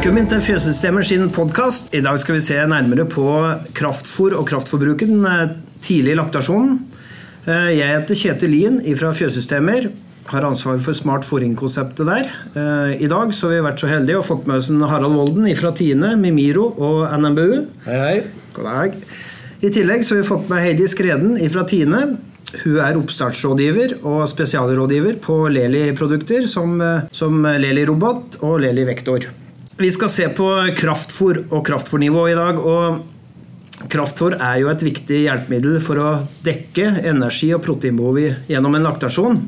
Velkommen til Fjøssystemer sin podkast. I dag skal vi se nærmere på kraftfôr og kraftforbruken tidlig i laktasjonen. Eh, Jeg heter Kjetil Lien fra Fjøssystemer. Har ansvar for smart fôringkonseptet der. Eh, I dag så har vi vært så heldige og fått med oss Harald Volden fra Tine, Mimiro og NMBU. Hei, hei. God dag. I tillegg så har vi fått med Heidi Skreden fra Tine. Hun er oppstartsrådgiver og spesialrådgiver på Leli-produkter som, eh, som Leli Robot og Leli Vektor. Vi skal se på kraftfôr og kraftfôrnivå i dag. og Kraftfôr er jo et viktig hjelpemiddel for å dekke energi- og proteinbehovet gjennom en laktasjon.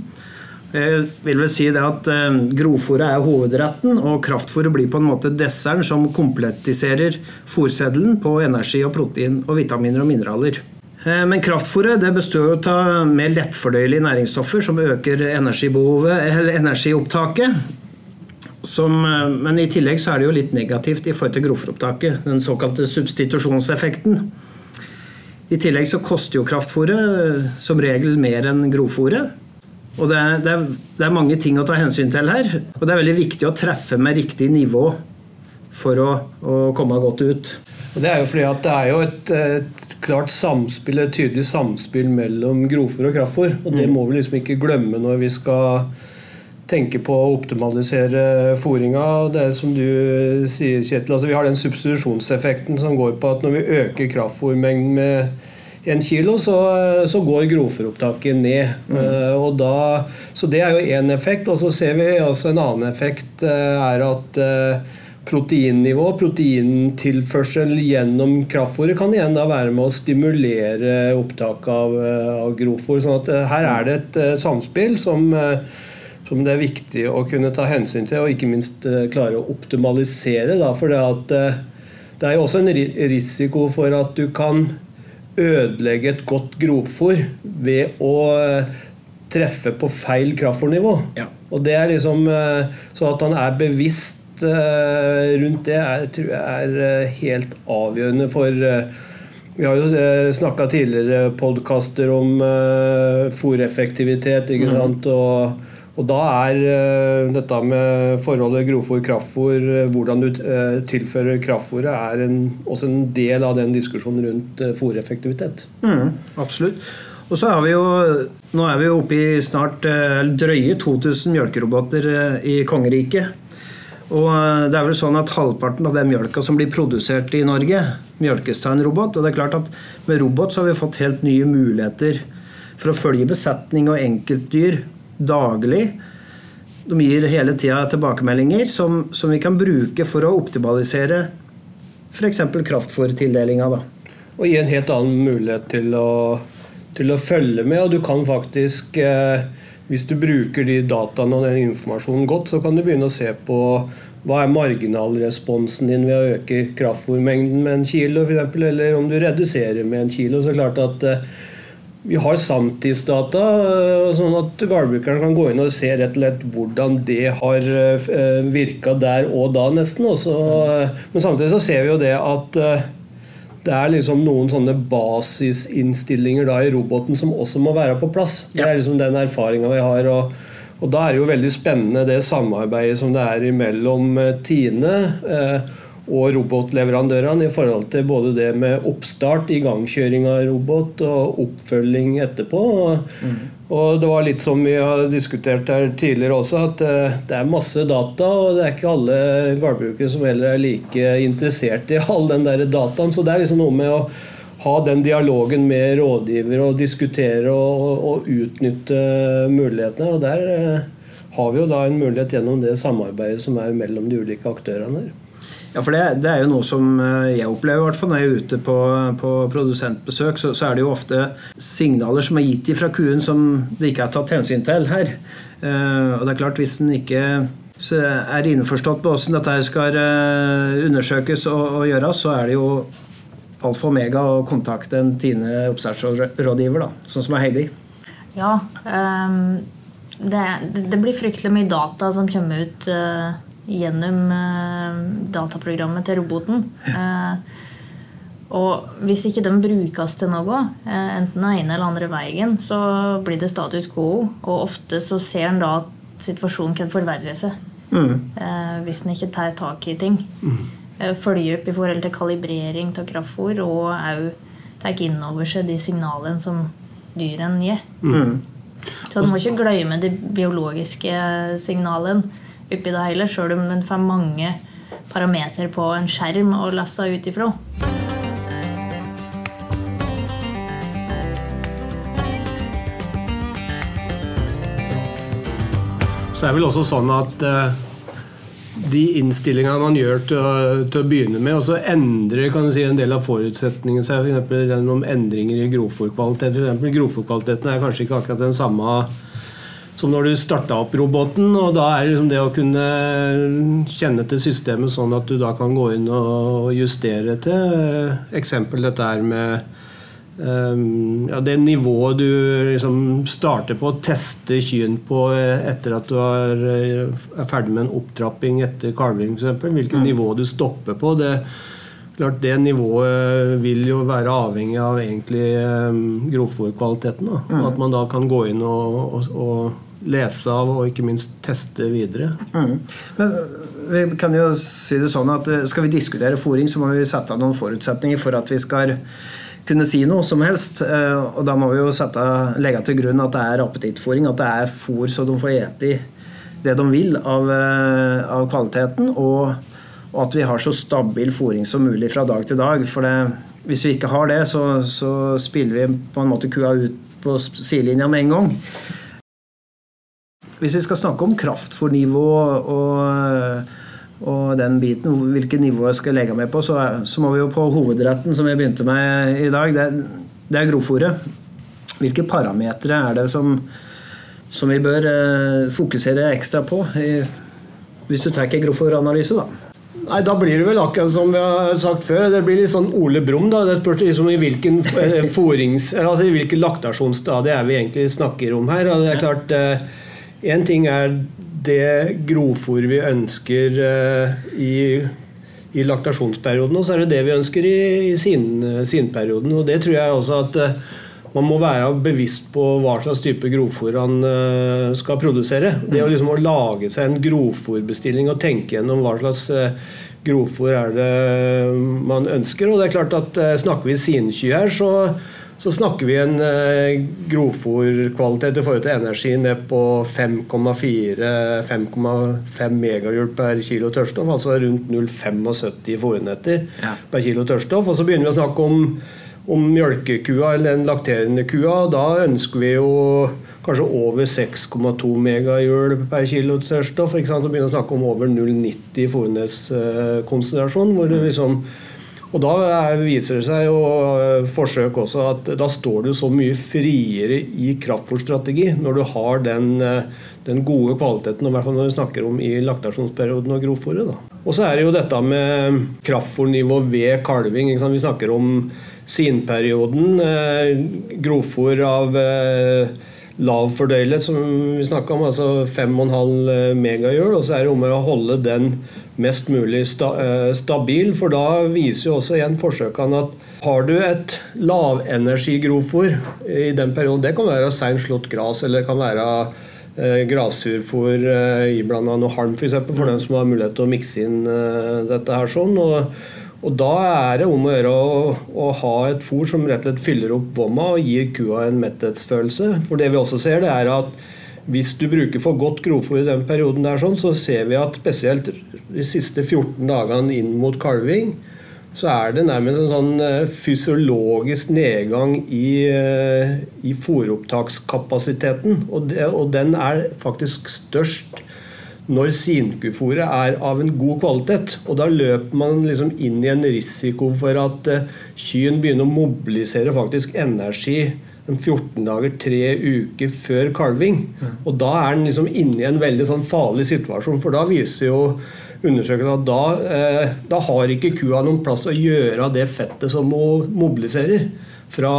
Jeg vil vel si det at eh, Grovfôret er hovedretten, og kraftfôret blir på en måte desserten som komplettiserer fòrseddelen på energi og protein og vitaminer og mineraler. Eh, Men kraftfôret det består av mer lettfordøyelige næringsstoffer som øker energibehovet, eller energiopptaket. Som, eh, men i tillegg så er det jo litt negativt i forhold til grovfòropptaket. Den såkalte substitusjonseffekten. I tillegg så koster jo kraftfôret eh, som regel mer enn grovfòret. Og det er, det, er, det er mange ting å ta hensyn til her. Og det er veldig viktig å treffe med riktig nivå for å, å komme godt ut. Og Det er jo fordi at det er jo et, et klart samspill, et tydelig samspill mellom grovfòr og kraftfòr. Og det må vi liksom ikke glemme når vi skal tenke på å optimalisere fôringa. Det er som du sier, Kjetil, altså vi har den substitusjonseffekten som går på at når vi øker kraftfôrmengden med en kilo, så, så går grovfòropptaket ned. Eh, og da, så det er jo én effekt. Og så ser vi også en annen effekt uh, er at uh, proteinnivå, proteintilførsel gjennom kraftfôret, kan igjen da være med å stimulere opptak av, av grovfòr. sånn at her er det et samspill som, som det er viktig å kunne ta hensyn til, og ikke minst eh, klare å optimalisere. Da, for det, at, eh, det er jo også en risiko for at du kan ødelegge et godt grovfòr ved å eh, treffe på feil kraftfòrnivå. Ja. Og det er liksom Så at han er bevisst rundt det, er, tror jeg er helt avgjørende for Vi har jo snakka tidligere podkaster om fôreffektivitet, ikke sant. Og, og da er eh, dette med forholdet grovfôr-kraftfôr, eh, hvordan du eh, tilfører kraftfôret, er en, også en del av den diskusjonen rundt fôreffektivitet. Mm, absolutt. Og så er vi jo, nå er vi jo oppe i snart drøye 2000 mjølkeroboter i kongeriket. Og det er vel sånn at halvparten av den mjølka som blir produsert i Norge, mjølkes av en robot. Og det er klart at med robot så har vi fått helt nye muligheter for å følge besetning og enkeltdyr daglig. De gir hele tida tilbakemeldinger som, som vi kan bruke for å optimalisere f.eks. kraftfòrtildelinga. Og gi en helt annen mulighet til å, til å følge med. Og du kan faktisk, eh, hvis du bruker de dataene og den informasjonen godt, så kan du begynne å se på hva er marginalresponsen din ved å øke kraftfòrmengden med en kilo, eksempel, eller om du reduserer med en kilo. Så klart at eh, vi har sanntidsdata, eh, sånn at gårdbrukeren kan gå inn og se rett og slett hvordan det har virka der og da, nesten. Også. Men samtidig så ser vi jo det at eh, det er liksom noen sånne basisinnstillinger da i roboten som også må være på plass. Det er liksom den erfaringa vi har. og og Da er det jo veldig spennende det samarbeidet som det er mellom eh, Tine eh, og robotleverandørene i forhold til både det med oppstart, igangkjøring av robot og oppfølging etterpå. Og det var litt som vi har diskutert her tidligere også, at eh, det er masse data, og det er ikke alle gårdbrukere som heller er like interessert i all den der dataen. Så det er liksom noe med å ha den dialogen med rådgiver og diskutere og, og, og utnytte mulighetene. Og der eh, har vi jo da en mulighet gjennom det samarbeidet som er mellom de ulike aktørene her. Ja, for det, det er jo noe som eh, jeg opplever i hvert fall når jeg er ute på, på produsentbesøk. Så, så er det jo ofte signaler som er gitt fra kuen som det ikke er tatt hensyn til her. Uh, og det er klart, hvis en ikke er innforstått på hvordan dette skal eh, undersøkes og, og gjøres, så er det jo alfa og omega å kontakte en Tine oppstartsrådgiver, da, sånn som er Heidi. Ja. um, det, det blir fryktelig mye data som kommer ut eh, gjennom eh, dataprogrammet til roboten. Eh, og hvis ikke de brukes til noe, eh, enten den ene eller andre veien, så blir det status quo. Og ofte så ser en da at situasjonen kan forverre seg. eh, hvis en ikke tar tak i ting. Eh, Følge opp i forhold til kalibrering av kraftfôr og òg tar inn over seg de signalene som dyrene gir. Så en må ikke glemme de biologiske signalene oppi det hele, sjøl om en får mange parametere på en skjerm å lasse ut ifra. Så er det vel også sånn at eh, de innstillingene man gjør til, å- til å begynne med, og så endrer kan du si, en del av forutsetningene seg. F.eks. gjennom endringer i grovfòrkvalitet. For Grovfòrkvaliteten er kanskje ikke akkurat den samme som når du starta opp roboten. og Da er det liksom det å kunne kjenne til systemet sånn at du da kan gå inn og justere til. Eksempel dette her med Um, ja, det nivået du liksom starter på å teste kyrne på eh, etter at du er, eh, er ferdig med en opptrapping etter kalving f.eks. Hvilket nivå du stopper på. Det, klart det nivået vil jo være avhengig av egentlig um, grovfòrkvaliteten. Mm. At man da kan gå inn og, og, og lese av og ikke minst teste videre. Mm. Men vi kan jo si det sånn at eh, skal vi diskutere fòring, så må vi sette av noen forutsetninger for at vi skal kunne si noe som helst. Eh, Og da må vi jo sette, legge til grunn at det er appetittfòring, at det er fòr så de får ete det de vil av, eh, av kvaliteten, og, og at vi har så stabil fòring som mulig fra dag til dag. For det, hvis vi ikke har det, så, så spiller vi på en måte kua ut på sidelinja med en gang. Hvis vi skal snakke om kraftfòrnivå og, og den biten, hvilket nivå jeg skal legge meg på, så, så må vi jo på hovedretten som jeg begynte med i dag. Det, det er grovfòret. Hvilke parametere er det som, som vi bør eh, fokusere ekstra på? I, hvis du tar grovfòranalyse, da. Nei, Da blir det vel akkurat som vi har sagt før. Det blir litt sånn Ole Brumm. da. Det spørs liksom i hvilken eh, forings, altså i hvilken laktasjonsstadie er vi egentlig snakker om her. og det er klart, Én ting er det grovfòr vi ønsker eh, i, i laktasjonsperioden, og så er det det vi ønsker i, i sin, sinperioden. Og det tror jeg også at eh, man må være bevisst på hva slags type grovfòr han eh, skal produsere. Det å liksom å lage seg en grovfòrbestilling og tenke gjennom hva slags eh, grovfòr er det man ønsker. Og det er klart at eh, snakker vi sinky her, så, så snakker vi en eh, grovfòrkvalitet i forhold til energi ned på 5,4-5,5 megahjul per kilo tørrstoff, altså rundt 0,75 fòrenheter Ja. per kilo tørrstoff. Og så begynner vi å snakke om, om mjølkekua eller den lakterende kua. Da ønsker vi jo kanskje over 6,2 megajoule per kilo tørrstoff. Ikke sant? Og begynner å snakke om over 0,90 fòrneskonsentrasjon. hvor liksom og da er, viser det seg jo eh, forsøk også at da står du så mye friere i kraftfòrstrategi når du har den, eh, den gode kvaliteten, i hvert fall når vi snakker om i laktasjonsperioden og grovfòret. Og så er det jo dette med kraftfòrnivå ved kalving. Vi snakker om sinperioden. Eh, grovfòr av eh, lav fordøyelighet, som vi snakka om, altså 5,5 megajul Og så er det om å holde den mest mulig sta, eh, stabil, for da viser jo også igjen forsøkene at har du et lavenergigrovfòr i den perioden, det kan være seint slått gras, eller det kan være eh, grassurfôr eh, iblanda noe halm, f.eks., for, for dem som har mulighet til å mikse inn eh, dette her sånn. og og Da er det om å gjøre å, å ha et fôr som rett og slett fyller opp vomma og gir kua en metthetsfølelse. For det vi også ser, det er at hvis du bruker for godt grovfôr i den perioden, der sånn, så ser vi at spesielt de siste 14 dagene inn mot kalving, så er det nærmest en sånn eh, fysiologisk nedgang i, eh, i fôropptakskapasiteten. Og, det, og den er faktisk størst når sinkuforet er av en god kvalitet. Og da løper man liksom inn i en risiko for at uh, kyen begynner å mobilisere faktisk energi en 14 dager, tre uker før kalving. Og da er den liksom inne i en veldig sånn farlig situasjon, for da viser jo undersøkelsen at da, eh, da har ikke kua noen plass å gjøre av det fettet som hun mobiliserer fra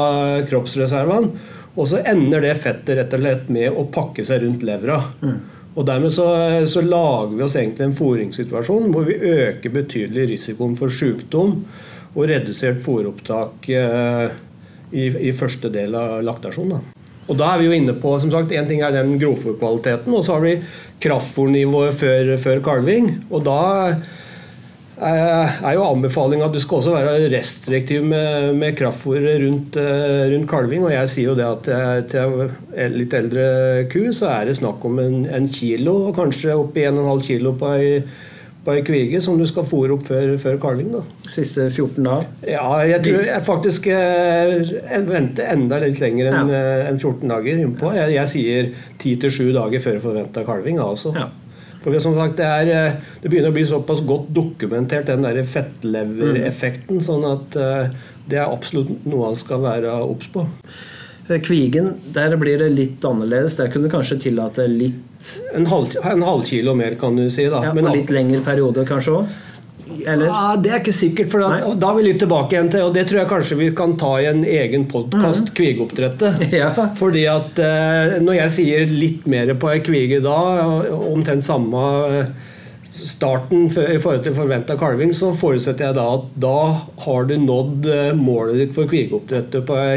kroppsreservene. Og så ender det fettet rett og slett med å pakke seg rundt levra. Og Dermed så, så lager vi oss egentlig en fôringssituasjon hvor vi øker betydelig risikoen for sykdom og redusert fôropptak eh, i, i første del av laktasjon. Da. Og da er vi jo inne på som sagt, En ting er den grovfòrkvaliteten, og så har vi kraftfòrnivået før, før kalving. Og da er jo anbefalinga at du skal også være restriktiv med, med kraftfôret rundt, eh, rundt, kalving. Og jeg sier jo det at til litt eldre ku så er det snakk om en, en kilo, og kanskje oppi 1,5 kilo på ei på ei kvige som du skal fôre opp før, før kalving. da. Siste 14 dager? Ja, jeg tror jeg faktisk eh, jeg venter enda litt lenger enn ja. Eh, en 14 dager innpå. Jeg, jeg sier 10-7 dager før forventa kalving. altså. Ja. For som sagt, det, er, eh, det, begynner å bli såpass godt dokumentert, den der fettlevereffekten, mm. sånn at det er absolutt noe han skal være obs på. Kvigen, der blir det litt annerledes. Der kunne du kanskje tillate litt En halv, halv mer, kan du si. da. Ja, Men litt lengre periode kanskje òg? Ja, det er ikke sikkert. for da, da er vi litt tilbake igjen til Og det tror jeg kanskje vi kan ta i en egen podkast, mm. kvigeoppdrettet. Ja. Fordi at eh, når jeg sier litt mer på ei kvige da, omtrent samme eh, starten i forhold til forventa kalving, så forutsetter jeg da at da har du nådd eh, målet ditt for kvigeoppdrettet på ei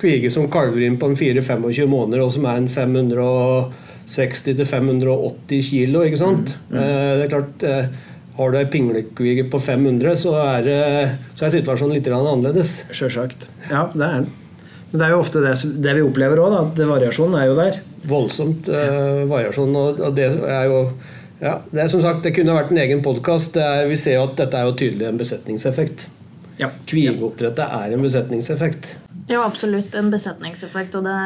kvige som kalver inn på en 4-25 måneder, og som er en 560-580 kilo. ikke sant? Mm. Mm. Det er klart, Har du ei pinglekvige på 500, så er, så er situasjonen litt annerledes. Sjølsagt. Ja, det er den. Men det er jo ofte det, det vi opplever òg, at variasjonen er jo der. Voldsomt eh, variasjon. Og det er jo ja, det er som sagt, det kunne vært en egen podkast. Vi ser jo at dette er jo tydelig en besetningseffekt. Ja. Kvigeoppdrettet er en besetningseffekt. Ja, absolutt en besetningseffekt. Og det,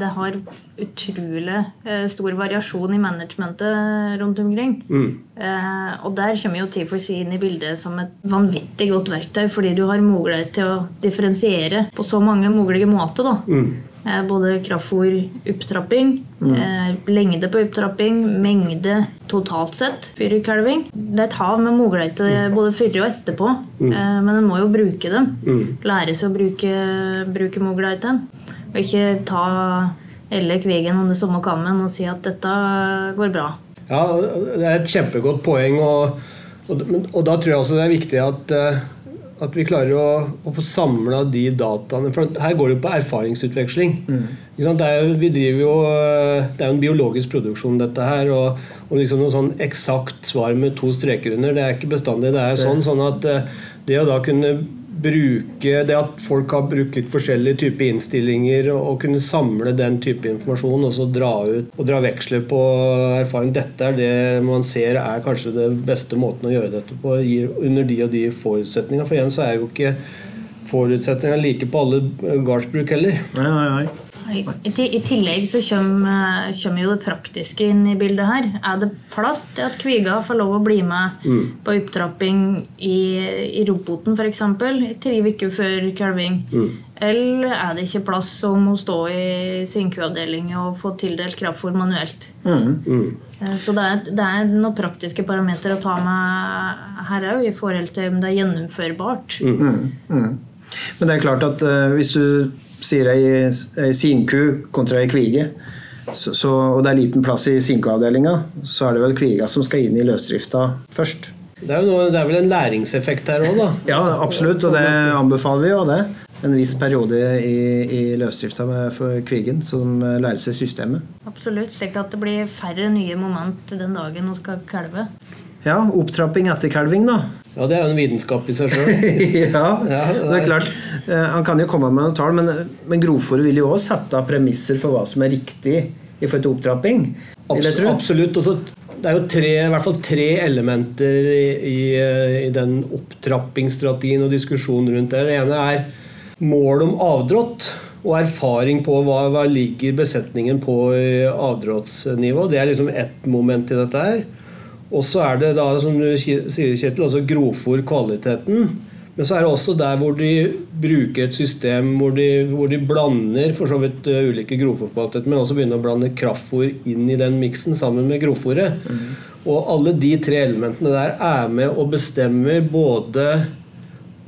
det har utrolig eh, stor variasjon i managementet rundt omkring. Mm. Eh, og der kommer jo T4C inn i bildet som et vanvittig godt verktøy, fordi du har mulighet til å differensiere på så mange mulige måter. da. Mm. Eh, både kraftfôr, opptrapping, mm. eh, lengde på opptrapping, mengde totalt sett fyrkalving. Det er et hav med muligheter mm. både før og etterpå, mm. eh, men en må jo bruke dem. Mm. Lære seg å bruke, bruke mulighetene. Og ikke ta elle kvigen under samme kammen og si at dette går bra. Ja, det er et kjempegodt poeng. og, og, og da tror jeg også det er viktig at uh, at vi klarer å, å få samla de dataene. For her går det jo på erfaringsutveksling. Mm. Det, er, vi driver jo, det er jo en biologisk produksjon, dette her. Og, og liksom noe sånn eksakt svar med to streker under, det er ikke bestandig. Det er sånn, sånn at eh, det å da kunne bruke det at folk har brukt litt forskjellige typer innstillinger, og kunne samle den type informasjon og så dra ut og dra veksler på erfaring. Dette er det man ser er kanskje det beste måten å gjøre dette på under de og de forutsetningene. For igjen så er jo ikke forutsetningene like på alle gardsbruk heller. Nei, nei, nei. I tillegg så kommer, kommer, jo det praktiske inn i bildet her. Er det plass til at kviga får lov å bli med mm. på opptrapping i, i Roboten f.eks. tre uker før kalving? Mm. Eller er det ikke plass om å stå i sinkuavdelinga og få tildelt kraftfôr manuelt? Mm. mm. Eh, så det er, det er, noen praktiske parametere å ta med her òg, i forhold til om det er gjennomførbart. Mm. Mm. Men det er klart at uh, hvis du sier ei, ei sinku kontra ei kvige, så, så, og det er liten plass i sinkuavdelinga, så er det vel kviga som skal inn i løsdrifta først. Det er, noe, det er vel en læringseffekt her òg, da? Ja, absolutt, og det anbefaler vi jo. det. En viss periode i, i løsdrifta for kvigen som lærer seg systemet. Absolutt, slik at det blir færre nye moment den dagen hun skal kalve. Ja, opptrapping etter kalving, da. Ja, det er jo en vitenskap i seg sjøl. ja, ja, det er klart. Eh, han kan jo komme med noen tall, men, men grovfòret vil jo også sette av premisser for hva som er riktig i forhold til opptrapping. Absolutt. absolutt. Også, det er jo tre, i hvert fall tre elementer i, i, eh, i den opptrappingsstrategien og diskusjonen rundt det. Det ene er mål om avdrått og erfaring på hva, hva ligger besetningen på avdråttsnivå. Det er liksom ett moment i dette her. Og så er det da, som du sier, Kjetil, altså grovfòrkvaliteten. Men så er det også der hvor de bruker et system hvor de, hvor de blander for så vidt uh, ulike grovfòrkvaliteter, men også begynner å blande kraftfòr inn i den miksen sammen med grovfòret. Mm. Og alle de tre elementene der er med og bestemmer både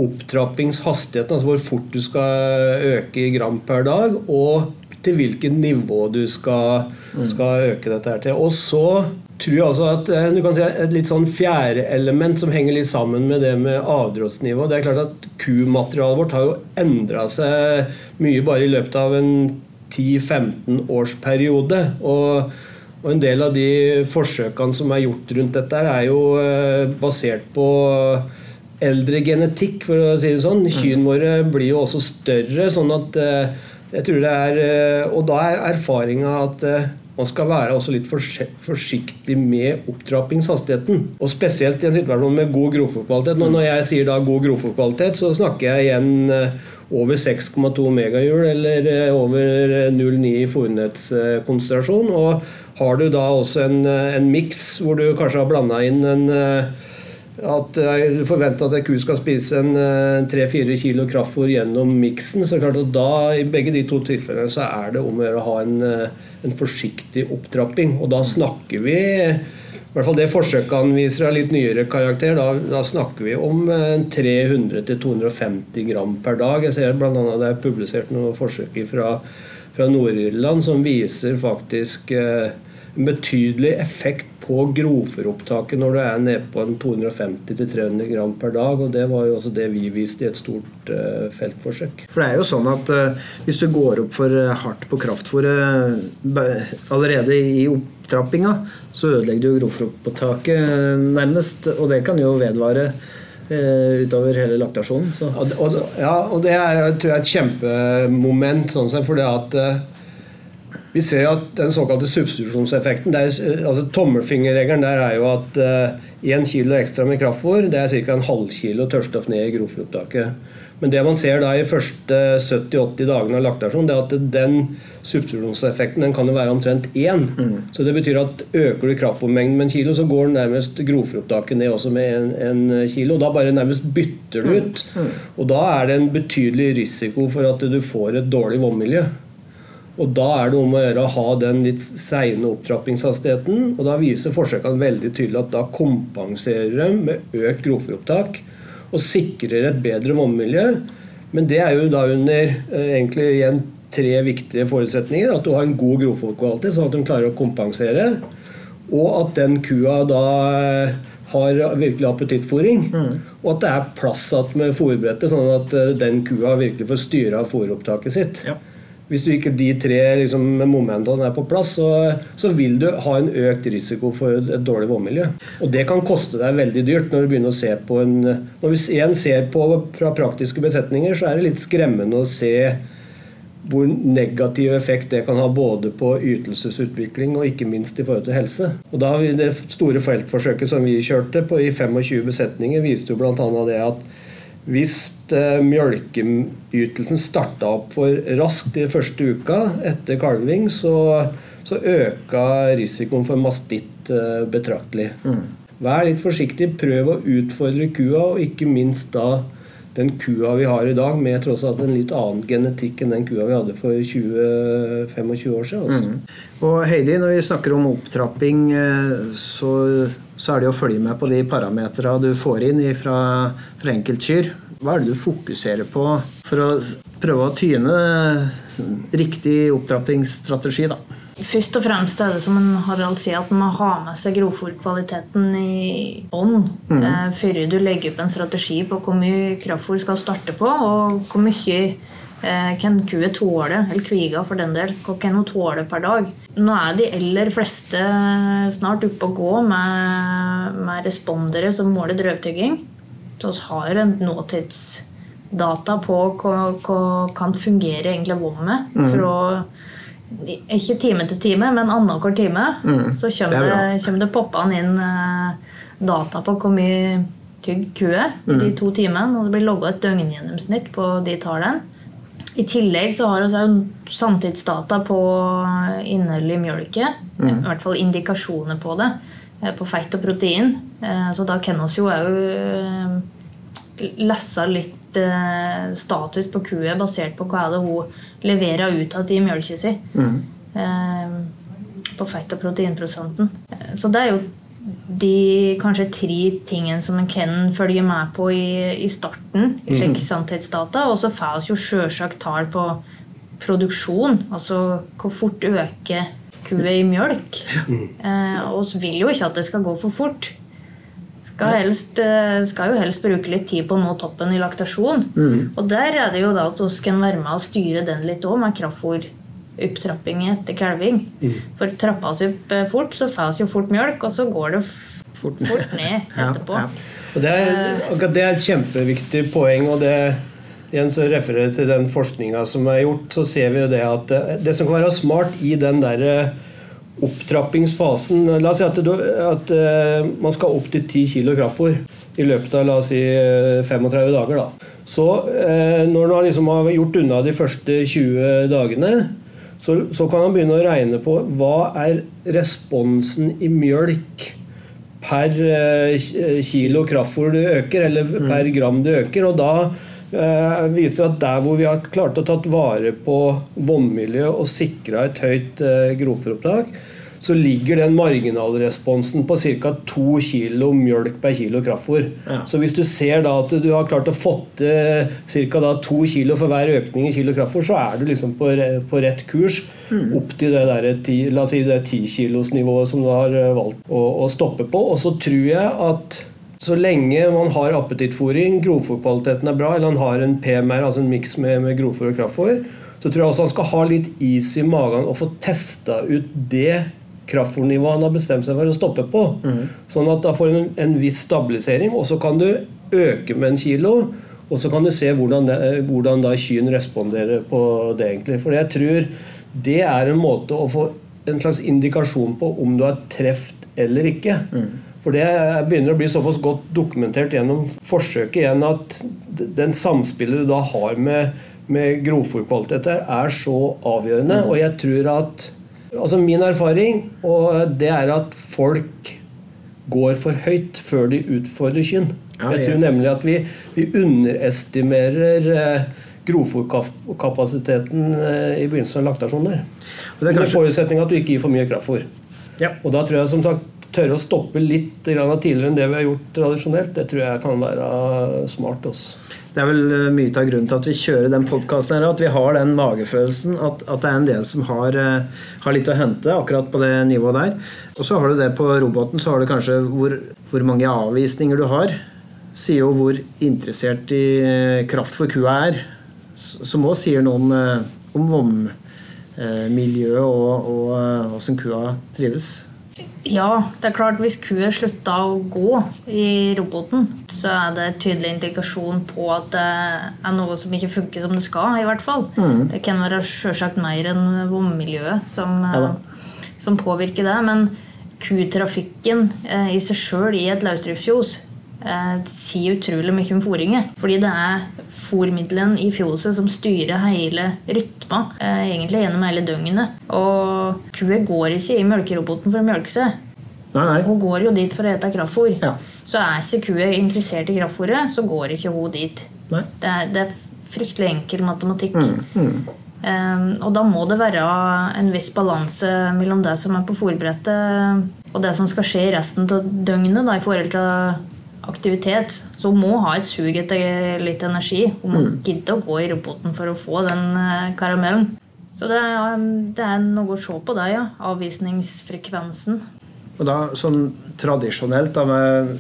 opptrappingshastigheten, altså hvor fort du skal øke i gram per dag, og til hvilket nivå du skal, skal øke dette her til. Og så tror jeg altså at eh, du kan si et litt sånn fjerde element som henger litt sammen med det med avdråttsnivå. Det er klart at Kumaterialet vårt har jo endra seg mye bare i løpet av en 10-15 års periode. Og, og, en del av de forsøkene som er gjort rundt dette, er jo eh, basert på eldre genetikk, for å si det sånn. Mm. Kyrne våre blir jo også større, sånn at eh, jeg tror det er Og da er erfaringa at man skal være også litt forsiktig med opptrappingshastigheten. Og spesielt i en situasjon med god grovfòrkvalitet. Når jeg sier da god grovfòrkvalitet, så snakker jeg igjen over 6,2 megahjul eller eh, over 0,9 i fòrnettskonsentrasjon. Og har du da også en, eh, en miks hvor du kanskje har blanda inn en eh, at jeg forventer at ei ku skal spise en 3-4 kilo kraftfôr gjennom miksen, så klart at da i begge de to tilfellene så er det om å gjøre å ha en, en forsiktig opptrapping. Og da snakker vi i hvert fall det forsøket viser av litt nyere karakter. Da, da snakker vi om 300-250 gram per dag. Jeg ser bl.a. det er publisert noen forsøk fra, fra Nord-Irland som viser faktisk eh, betydelig effekt på grovfòropptaket når du er nede på 250-300 gram per dag. og Det var jo også det vi viste i et stort uh, feltforsøk. For det er jo sånn at uh, Hvis du går opp for uh, hardt på kraftfôret allerede i opptrappinga, så ødelegger du grovfòropptaket nærmest. Og det kan jo vedvare utover hele laktasjonen. Ja, og det er tror jeg, et kjempemoment. sånn sett, for det at vi ser at den såkalte substitusjonseffekten er, altså Tommelfingerregelen der er jo at én uh, kilo ekstra med kraftfôr det er ca. en halv kilo tørrstoff ned i grovfòropptaket. Men det man ser da i første 70-80 dagene av laktasjon, det er at den substitusjonseffekten den kan jo være omtrent én. Mm. Så det betyr at øker du kraftfôrmengden med en kilo, så går nærmest grovfòropptaket ned også med en, en, kilo. Da bare nærmest bytter du ut. Mm. Mm. Og da er det en betydelig risiko for at du får et dårlig vannmiljø. Og Da er det om å gjøre å ha den litt seine opptrappingshastigheten. og Da viser forsøkene veldig tydelig at da kompenserer de med økt grovfòropptak og sikrer et bedre vannmiljø. Men det er jo da under eh, egentlig igjen tre viktige forutsetninger. At du har en god grovfòrkvalitet, sånn at de klarer å kompensere. Og at den kua da eh, har virkelig appetittfòring. Mm. Og at det er plass med fòrbrettet, sånn at eh, den kua virkelig får styre av fòropptaket sitt. Ja. Hvis du ikke de tre liksom, momentene er på plass, så, så, vil du ha en økt risiko for et dårlig vannmiljø. Og det kan koste deg veldig dyrt når du begynner å se på en Når vi igjen ser på fra praktiske besetninger, så er det litt skremmende å se hvor negativ effekt det kan ha både på ytelsesutvikling og ikke minst i forhold til helse. Og da Det store feltforsøket som vi kjørte på i 25 besetninger, viste jo bl.a. det at hvis eh, mjølkeytelsen starta opp for raskt i første uka etter kalving, så, så øka risikoen for mastitt eh, betraktelig. Mm. Vær litt forsiktig. Prøv å utfordre kua, og ikke minst da den kua vi har i dag, med tross alt en litt annen genetikk enn den kua vi hadde for 20-25 år siden. Altså. Mm. Og Heidi, når vi snakker om opptrapping, eh, så så er det å følge med på de parametra du får inn fra, fra enkeltkyr. Hva er det du fokuserer på for å prøve å tyne riktig opptrappingsstrategi? da? Først og fremst er det som en Harald sier, at man må ha med seg grovfòrkvaliteten i bånn mm. eh, før du legger opp en strategi på hvor mye kraftfòr skal starte på, og hvor mye Eh, kan kua tåler, eller kviga for den del, hva kan hun tåle per dag? Nå er de aller fleste snart oppe og gå med, med respondere som måler drøvtygging. Så vi har en nåtidsdata på hva kan fungere egentlig vommet. Mm. Fra, ikke time til time, men annenhver time mm. så kommer det, det, kommer det poppende inn uh, data på hvor mye tygg ku er mm. de to timene. Og det blir logga et døgngjennomsnitt på de tallene. I tillegg så har vi samtidsdata på innholdet i mjølke. Mm. I hvert fall indikasjoner på det. Eh, på fett og protein. Eh, så da kan vi jo òg eh, lese litt status på kua basert på hva er det hun leverer ut av i mjølka si. Mm. På fett- og proteinprosenten. Så det er jo de kanskje tre tingene som en kan følge med på i, i starten. i mm. sannhetsdata, Og så får vi jo sjølsagt tall på produksjon. Altså hvor fort øker kua i mjølk. Mm. Eh, og vi vil jo ikke at det skal gå for fort. Skal, helst, eh, skal jo helst bruke litt tid på å nå toppen i laktasjon. Mm. Og der er det jo da at vi kan være med og styre den litt òg, med kraftfôr opptrapping etter kalving. For trappes opp eh, fort, så får vi jo fort mjølk, og så går det Fort fort ned. etterpå. Ja, ja. Og det, er, akkurat det er et kjempeviktig poeng. og det igjen så refererer jeg til den forskninga som er gjort, så ser vi jo det at det, som kan være smart i den der eh, opptrappingsfasen La oss si at, du, at eh, man skal opp til 10 kg kraftfôr i løpet av la oss si eh, 35 dager. Da. Så eh, når man liksom har gjort unna de første 20 dagene, så, så kan man begynne å regne på hva er responsen i mjølk per eh, kilo kraftfôr du øker, eller per gram du øker. Og da eh, viser at der hvor vi har klart å tatt vare på vannmiljøet og sikra et høyt eh, grovfôropptak, så ligger den marginalresponsen på ca. 2 kg mjølk per kilo kraftfôr. Ja. Så hvis du ser da at du har klart å få til ca. 2 kg for hver økning i kilo kraftfôr, så er du liksom på, på rett kurs opp til det, der ti, la oss si det 10 kilosnivået som du har eh, valgt å, å stoppe på. Og så tror jeg at så lenge man har appetittfôring, grovfòrkvaliteten er bra, eller han har en PMR, altså en miks med, med grovfòr og kraftfôr, så tror jeg også han skal ha litt is i magen og få testa ut det kraftfôrnivået han har bestemt seg for å stoppe på. Sånn at da får han en, en viss stabilisering, og så kan du øke med en kilo. Og så kan du se hvordan, det, hvordan da kyen responderer på det. egentlig. For jeg tror det er en måte å få en slags indikasjon på om du har truffet eller ikke. For det begynner å bli såpass godt dokumentert gjennom forsøket igjen at den samspillet du da har med, med grovfòrkvaliteter, er så avgjørende. Og jeg tror at Altså min erfaring, og det er at folk går for høyt før de utfordrer kyn. Ja, Jeg tror nemlig at vi, vi underestimerer eh, grovfòrkapasiteten eh, i begynnelsen av laktasjoner. der. Med kanskje- forutsetning at du ikke gir for mye kraftfòr. Ja. Og da tror jeg som sagt tørre å stoppe litt tidligere enn det vi har gjort tradisjonelt, det tror jeg kan være smart. Også. Det er vel eh, mye av grunnen til at vi kjører den podkasten at vi har den magefølelsen at, at det er en del som har, eh, har litt å hente akkurat på det nivået der. Og så har du det på roboten, så har du kanskje hvor, hvor mange avvisninger du har. Sier jo hvor interessert i eh, kraft for kua er. Som òg sier noe om, om vommiljøet og, åssen kua trives. Ja, det er klart hvis kua slutta å gå i roboten, så er det tydelig indikasjon på at det er noe som ikke funker som det skal. i hvert fall. Det kan være selvsagt mer enn vommiljøet som, Ja som påvirker det. Men kutrafikken eh, i seg sjøl i et løsdriftsfjos sier utrolig mye om fôringet. Fordi det er fôrmiddelen i fjoset som styrer hele rytma eh, egentlig gjennom hele døgnet. Og kua går ikke i melkeroboten for å melke seg. Nei, nei. Hun går jo dit for å ete kraftfôr. Ja. Så er ikke kua interessert i kraftfôret, så går ikke hun dit. Det er, det er fryktelig enkel matematikk. Mm, Um, og da må det være en viss balanse mellom det som er på fôrbrettet og det som skal skje i resten av døgnet da, i forhold til aktivitet. Så hun må ha et sug etter litt energi. Hun må gidde å gå i roboten for å få den eh, karamellen. Så det er, um, det er noe å se på der, ja. Avvisningsfrekvensen. Og da sånn tradisjonelt, da med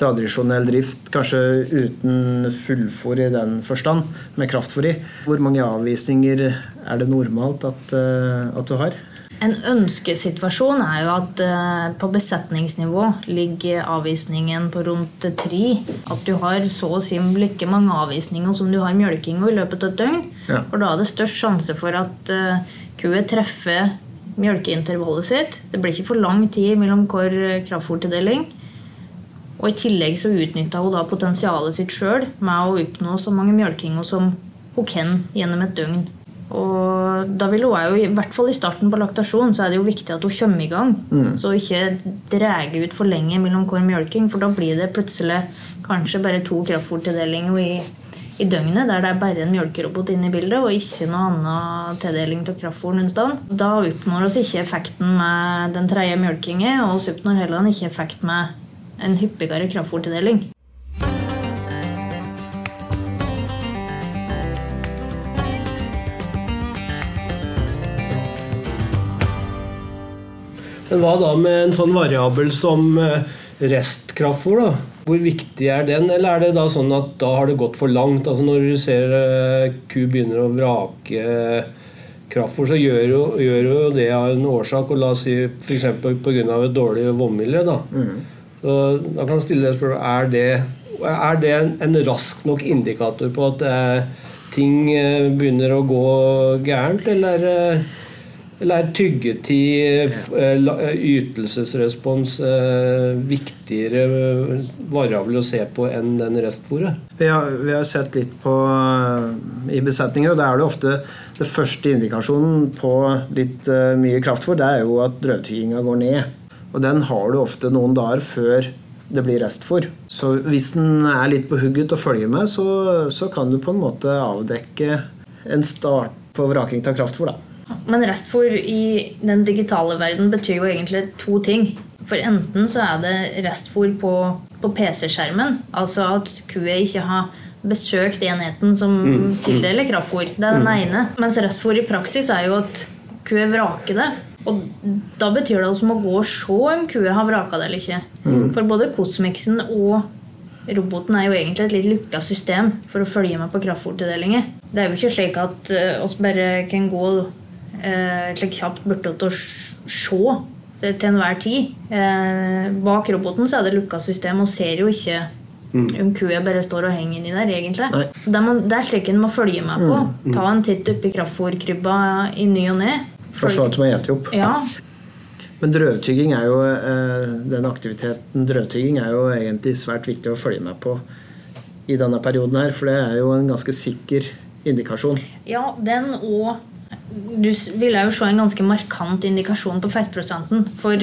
tradisjonell drift, kanskje uten fullfòr i den forstand, med kraftfòr i, hvor mange avvisninger er det normalt at, eh, at du har? En ønskesituasjon er jo at eh, på besetningsnivå ligger avvisningen på rundt tre. At du har så å si like mange avvisninger som du har mjølking i løpet av et døgn. Ja. For da er det størst sjanse for at uh, kua treffer mjølkeintervallet sitt. Det blir ikke for lang tid mellom hver kraftfòrtildeling. Og i tillegg så utnytta hun da potensialet sitt sjøl med å oppnå så mange mjølkinger som hun kan gjennom et døgn. Og da vil hun jo, i hvert fall i starten på laktasjon, så er det jo viktig at hun kommer i gang. Så ikke drar ut for lenge mellom hver mjølking, for da blir det plutselig kanskje bare to kraftfôrtildelinger i, i døgnet, der det er bare en mjølkerobot inne i bildet, og ikke noe annen tildeling av kraftfôr noen sted. Da oppnår vi ikke effekten med den tredje mjølkingen, og vi oppnår heller ikke effekt med en hyppigere kraftfôrtildeling. Men hva da med en sånn variabel som eh, restkraftfôr? da? Hvor viktig er den, eller er det da sånn at da har det gått for langt? Altså Når du ser eh, ku begynner å vrake kraftfôr, så gjør jo, gjør jo det av en årsak. og La oss si f.eks. pga. et dårlig vannmiljø. Da. Så da kan jeg stille deg spørsmål er det, er det en, en rask nok indikator på at eh, ting eh, begynner å gå gærent, eller, eh, eller er tyggetid, eh, eh, ytelsesrespons eh, viktigere variabel å se på enn den restfòret? Vi vi har sett litt på i besetninger, og da er det ofte det første indikasjonen på litt mye kraftfôr, det er jo at drøvtygginga går ned. Og den har du ofte noen dager før det blir restfôr. Så hvis den er litt på hugget og følger med, så, så kan du på en måte avdekke en start på vraking av kraftfôr. da. Men restfôr i den digitale verden betyr jo egentlig to ting. For enten så er det restfôr på, på PC-skjermen, altså at kua ikke har besøkt enheten som tildeler kraftfôr. Det er den ene. Mens restfôr i praksis er jo at kua vraker det. Og da betyr det altså å gå og se om kua har vraka det eller ikke. For både Cosmixen og roboten er jo egentlig et litt lukka system for å følge med på kraftfôrtildelinger. Det er jo ikke slik at uh, oss bare kan gå uh, slik kjapt borte til å se til enhver tid. Eh, bak roboten så er det lukka system og ser jo ikke om kua bare står og henger inni der, egentlig. Nei. Så det, må, det er slik en må følge med på. Ta en titt oppi kraftfòrkrybba i ny og ne. For så at som å spist opp. Ja, Men drøvtygging er jo eh, den aktiviteten drøvtygging er jo egentlig svært viktig å følge med på i denne perioden her, for det er jo en ganske sikker indikasjon. Ja, den og Du ville jo se en ganske markant indikasjon på fettprosenten. For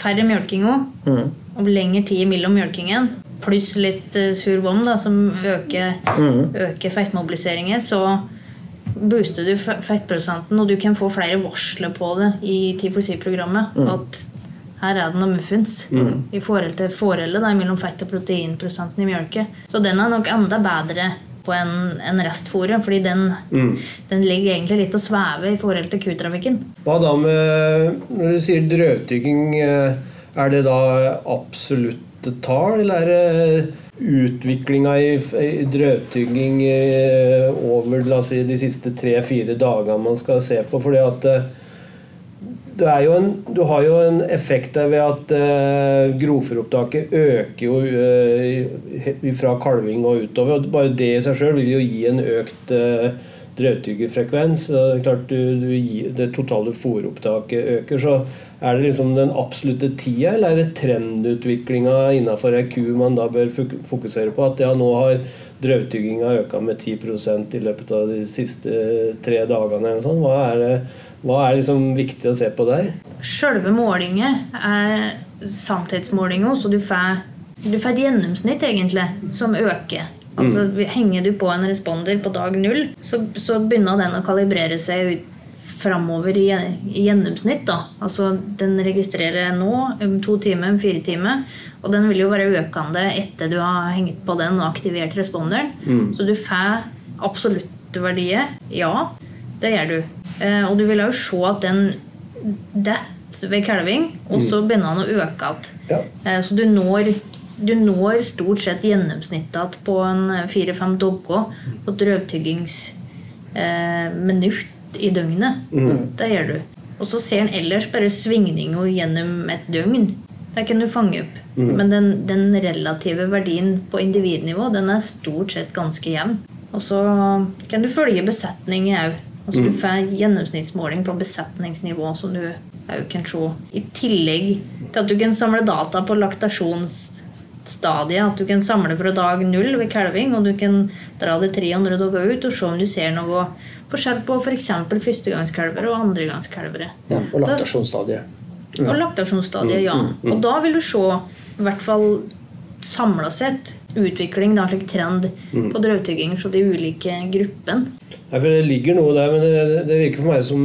færre mjølkinger Mm. og lengre tid mellom mjølkingen, pluss litt eh, sur vom, da, som øker, Mm. øker fettmobiliseringen, så booster du fettprosenten, og du kan få flere varsler på det i T4C-programmet. At her er det noe muffins i forhold til forholdet mellom fett- og proteinprosenten i mjølke. Så den er nok enda bedre på en, en restfôret, fordi den, den ligger egentlig litt og svever i forhold til kutrafikken. Hva da med Når du sier drøvtygging, eh, er det da absolutte tall, eller er det utviklinga i, i drøvtygging eh, over la oss si, de siste tre-fire dagene man skal se på? fordi at eh, jo en, du har jo en effekt der ved at uh, grovfòropptaket øker jo eh, fra kalving og utover. og Bare det i seg sjøl vil jo gi en økt uh, drøvtyggerfrekvens. Er du, du det totale fòropptaket øker. Så er det liksom den absolutte tida, eller er det trendutviklinga innafor ei ku man da bør fokusere på? At ja, nå har drøvtygginga øka med 10% i løpet av de siste tre dagene. eller noe sånt. Hva er det hva er liksom viktig å se på der? Selve målingen er sannhetsmålinga, så du får, du får et gjennomsnitt egentlig som øker. Altså, Henger du på en responder på dag null, så, så begynner den å kalibrere seg ut framover i, i gjennomsnitt. da. Altså, Den registrerer nå om to timer, om fire timer. Og den vil jo være økende etter du har hengt på den og aktivert responderen. Så du får absolutte verdier. Ja, det gjør du. Eh, og du vil jo se at den detter ved kalving, og så begynner den å øke igjen. Ja. Eh, Så du når, du når stort sett gjennomsnittet igjen på en fire-fem dogger på drøvtyggingsminutt i døgnet. Det gjør du. Og så ser en ellers bare svingninger gjennom et døgn. Det kan du fange opp. Men den, den relative verdien på individnivå den er stort sett ganske jevn. Og så kan du følge besetningen òg. Altså Du får en gjennomsnittsmåling på besetningsnivå som du òg kan se. I tillegg til at du kan samle data på laktasjonsstadiet. At du kan samle fra dag null ved kalving, og du kan dra det 300 dager ut og se om du ser noe forskjell på f.eks. For førstegangskalvere og andregangskalvere. Ja, og laktasjonsstadiet. laktasjonsstadiet. og laktasjonsstadiet, ja. Og da vil du se, i hvert fall samla sett, utvikling, da, slik trend på drøvtygging fra de ulike gruppene. Ja, for Det ligger noe der, men det, det virker for meg som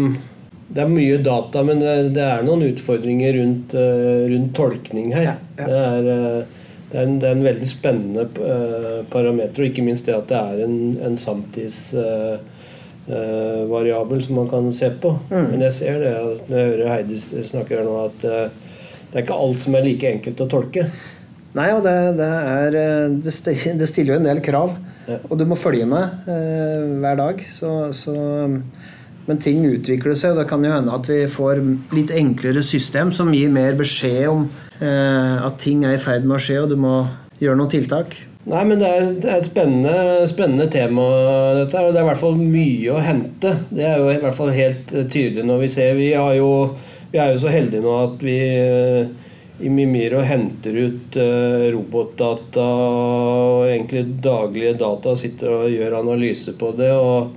Det er mye data, men det, det er noen utfordringer rundt, eh, rundt tolkning her. Ja, ja. Det, er, eh, det, er en, det er en veldig spennende eh, parameter, og ikke minst det at det er en, en samtidsvariabel som man kan se på. Mm. Men jeg ser det når jeg hører Heidi snakke her nå, at det er ikke alt som er like enkelt å tolke. Nei, og det, det, er, eh, det, stiller jo en del krav. Ja. Og du må følge med eh, hver dag. Så, så Men ting utvikler seg. og Det kan jo hende at vi får litt enklere system som gir mer beskjed om eh, at ting er i ferd med å skje, og du må gjøre noen tiltak. Nei, men det er, det er et spennende, spennende, tema, dette her. Og det er i hvert fall mye å hente. Det er jo i hvert fall helt tydelig når vi ser Vi, jo, vi er jo så heldige nå at vi i Mimiro henter ut uh, robotdata og egentlig daglige data, sitter og gjør analyse på det. og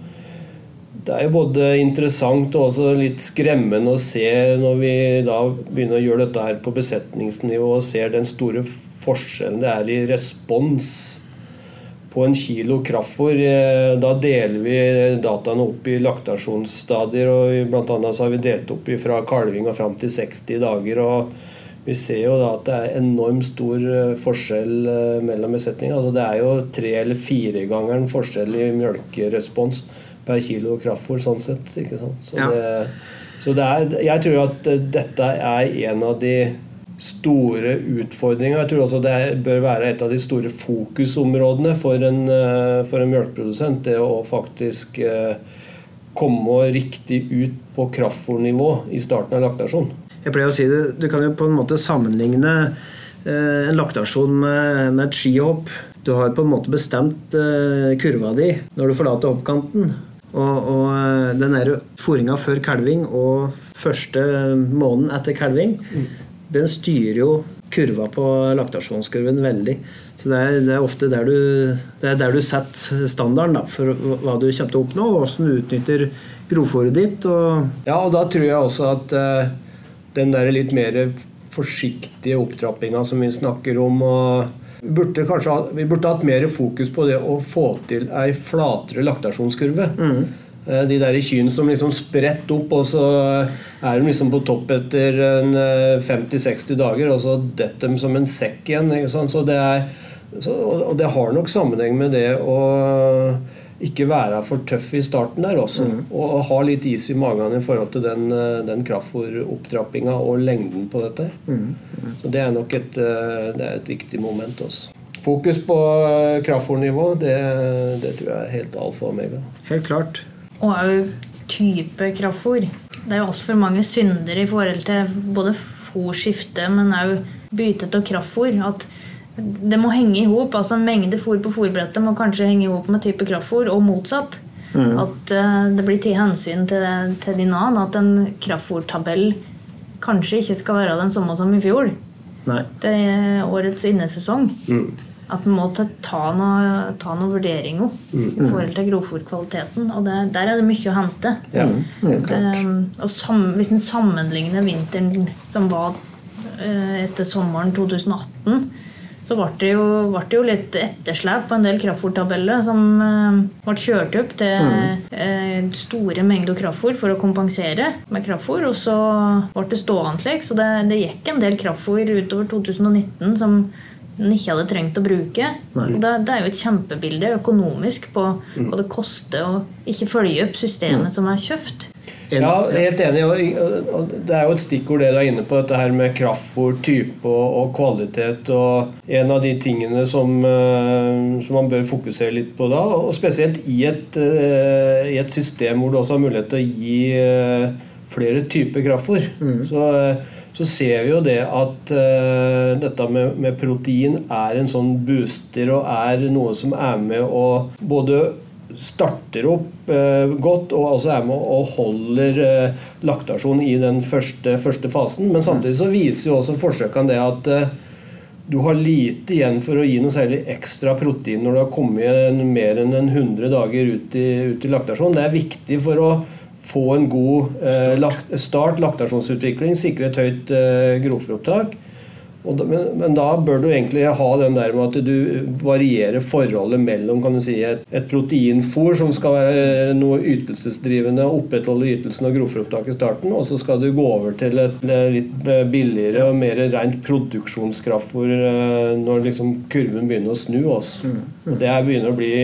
det er jo både interessant og også litt skremmende å se når vi da begynner å gjøre dette her på besetningsnivå og ser den store forskjellen det er i respons på en kilo kraftfôr. Eh, da deler vi dataene opp i laktasjonsstadier, og annet så har vi delt opp fra kalving og fram til 60 dager. og vi ser jo da at det er enormt stor eh, forskjell eh, mellom besetninger. Altså det er jo tre- eller firegangeren forskjell i mjølkerespons per kilo kraftfôr sånn sett. ikke sant? Så, ja. det, så det er, jeg tror at eh, dette er en av de store utfordringer. Jeg tror også det bør være et av de store fokusområdene for en, for en mjølkeprodusent. Det å faktisk komme riktig ut på kraftfôrnivå i starten av laktasjon. Jeg pleier å si det, Du kan jo på en måte sammenligne eh, en laktasjon med, med, et skihopp. Du har på en måte bestemt eh, kurva di når du forlater hoppkanten. Og, og eh, den fòringa før kalving og første måneden etter kalving, mm. den styrer jo kurva på laktasjonskurven veldig. Så det er, det er ofte der du, det er der du setter standarden da, for hva du kommer til å oppnå, og hvordan du utnytter grovfòret ditt. Og ja, og da tror jeg også at eh, den der litt mer forsiktige opptrappinga som vi snakker om. Vi burde, kanskje, vi burde hatt mer fokus på det å få til ei flatere laktasjonskurve. Mm. Eh, de der kyrne som liksom spredt opp, og så er de liksom på topp etter 50-60 eh, dager, og så detter de som en sekk igjen. Så det er, så, og det har nok sammenheng med det å ikke være for tøff i starten der også. Mm. Og, ha litt is i magen i forhold til den, eh, den kraftfôropptrappinga og lengden på dette. Mm. Mm. Så Det er nok et, eh, det er et viktig moment også. Fokus på eh, kraftfôrnivå, det, det tror jeg er helt alfa og omega. Helt klart. Og òg type kraftfôr. Det er jo altfor mange synder i forhold til både fòrskifte, men òg bytte av kraftfôr. At det må henge i hop. Altså mengde fôr på fôrbrettet må kanskje henge i hop med type kraftfôr, og motsatt. Mm. At uh, det blir tatt hensyn til, til din annen. At en kraftfôrtabell kanskje ikke skal være den samme som i fjor. Nei. Det er årets innesesong. Mm. At man må ta noe vurderinger mm. i forhold til grovfòrkvaliteten. Og det, der er det mye å hente. Ja, um, og sam, hvis en sammenligner vinteren som var uh, etter sommeren 2018 så ble det, jo, ble det jo litt etterslep på en del kraftfôrtabeller som uh, ble kjørt opp til mm. store mengder kraftfôr for å kompensere med kraftfôr. Og så ble det stående slik. Så det, det, gikk en del kraftfôr utover 2019 som en ikke hadde trengt å bruke. Og det, det, er jo et kjempebilde økonomisk på hva det koster å ikke følge opp systemet som er kjøpt. Ja, helt enig. Og det er jo et stikkord det du er inne på, dette her med kraftfôr, type og kvalitet. Og en av de tingene som, eh, som man bør fokusere litt på da, og spesielt i et, eh, i et system hvor du også har mulighet til å gi eh, flere typer kraftfôr, mm. så, så, ser vi jo det at dette med, med protein er en sånn booster og er noe som er med å både starter opp eh, godt og altså er med og holder eh, laktasjon i den første, første, fasen. Men samtidig så viser jo også forsøkene det at eh, du har lite igjen for å gi noe særlig ekstra protein når du har kommet mer enn en 100 dager ut i, ut i laktasjon. Det er viktig for å få en god eh, start. start, laktasjonsutvikling, sikre et høyt eh, grovfòropptak. Men, men, da bør du egentlig ha den der med at du varierer forholdet mellom kan du si, et, et proteinfôr som skal være noe ytelsesdrivende, opprettholde ytelsen og grovfòropptak i starten, og så skal du gå over til et litt billigere og mer rent produksjonskraftfôr eh, når liksom kurven begynner å snu. Også. Mm. Mm. Det begynner å bli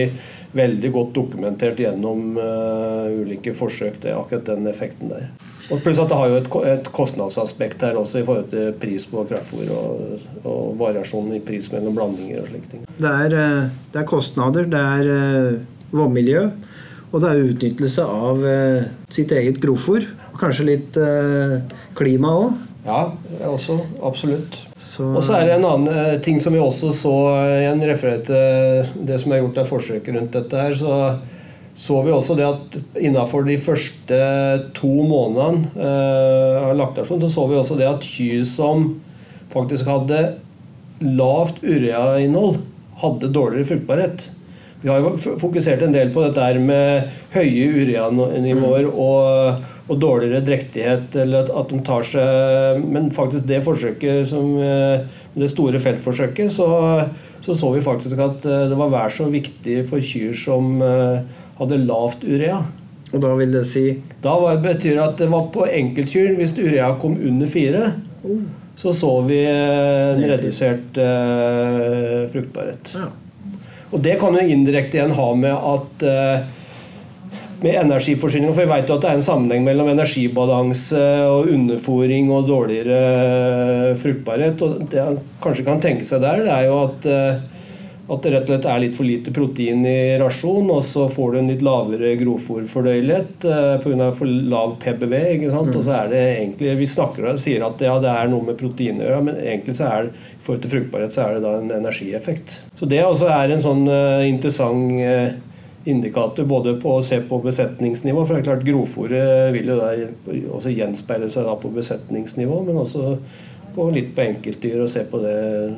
veldig godt dokumentert gjennom uh, ulike forsøk, det akkurat den effekten der. Og pluss at det har jo et, et, kostnadsaspekt her også i forhold til pris på kraftfôr og, og variasjon i pris mellom blandinger og slike ting. Det er, eh, det er kostnader, det er uh, vannmiljø, Og det er utnyttelse av eh, sitt eget grovfôr. Og kanskje litt eh, klima òg. Ja, også. Absolutt. Så Og så er det en annen eh, ting som vi også så eh, igjen refererte til det som er gjort av forsøk rundt dette her, så så vi også det at innenfor de første to månedene eh, av laktasjon, så så vi også det at kyr som faktisk hadde lavt ureainnhold, hadde dårligere fruktbarhet. Vi har jo fokusert en del på dette her med høye ureanivåer og, og dårligere drektighet, eller at, at de tar seg Men faktisk det forsøket som eh, det store feltforsøket, så, så så vi faktisk at eh, det var vel så viktig for kyr som eh, hadde lavt urea. Og da vil det si Da var, betyr det at det var på enkeltkyr, hvis urea kom under fire, så så vi eh, en redusert eh, fruktbarhet. ja. Og det kan jo indirekte igjen ha med at eh, med energiforsyning, for vi vet jo at det er en sammenheng mellom energibalanse og underfòring og dårligere eh, fruktbarhet. Og det han kanskje kan tenke seg der, det er jo at, eh, at det rett og slett er litt for lite protein i rasjon, og så får du en litt lavere grovfòrfordøyelighet eh, pga. for lav PBV. ikke sant? Og så er det egentlig, Vi snakker og sier at ja, det er noe med protein å gjøre, men egentlig så er det i forhold til fruktbarhet så er det da en energieffekt. Så det også er en sånn eh, interessant eh, indikator både på å se på besetningsnivå, for det er klart grovfòret vil jo da også gjenspeile seg da på besetningsnivå, men også på litt på enkeltdyr og se på det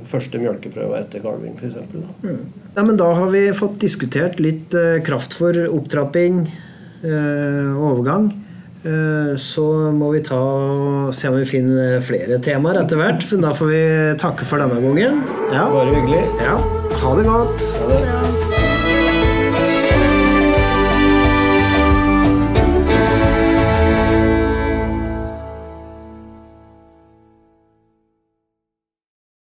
første mjølkeprøva etter kalving f.eks. Ja, men da har vi fått diskutert litt eh, kraftfôr, opptrapping, eh, overgang. Eh, så må vi ta og se om vi finner flere temaer etter hvert. Men da får vi takke for denne gangen. Ja, Bare hyggelig. ja. Ha det godt. Ha det. Ja.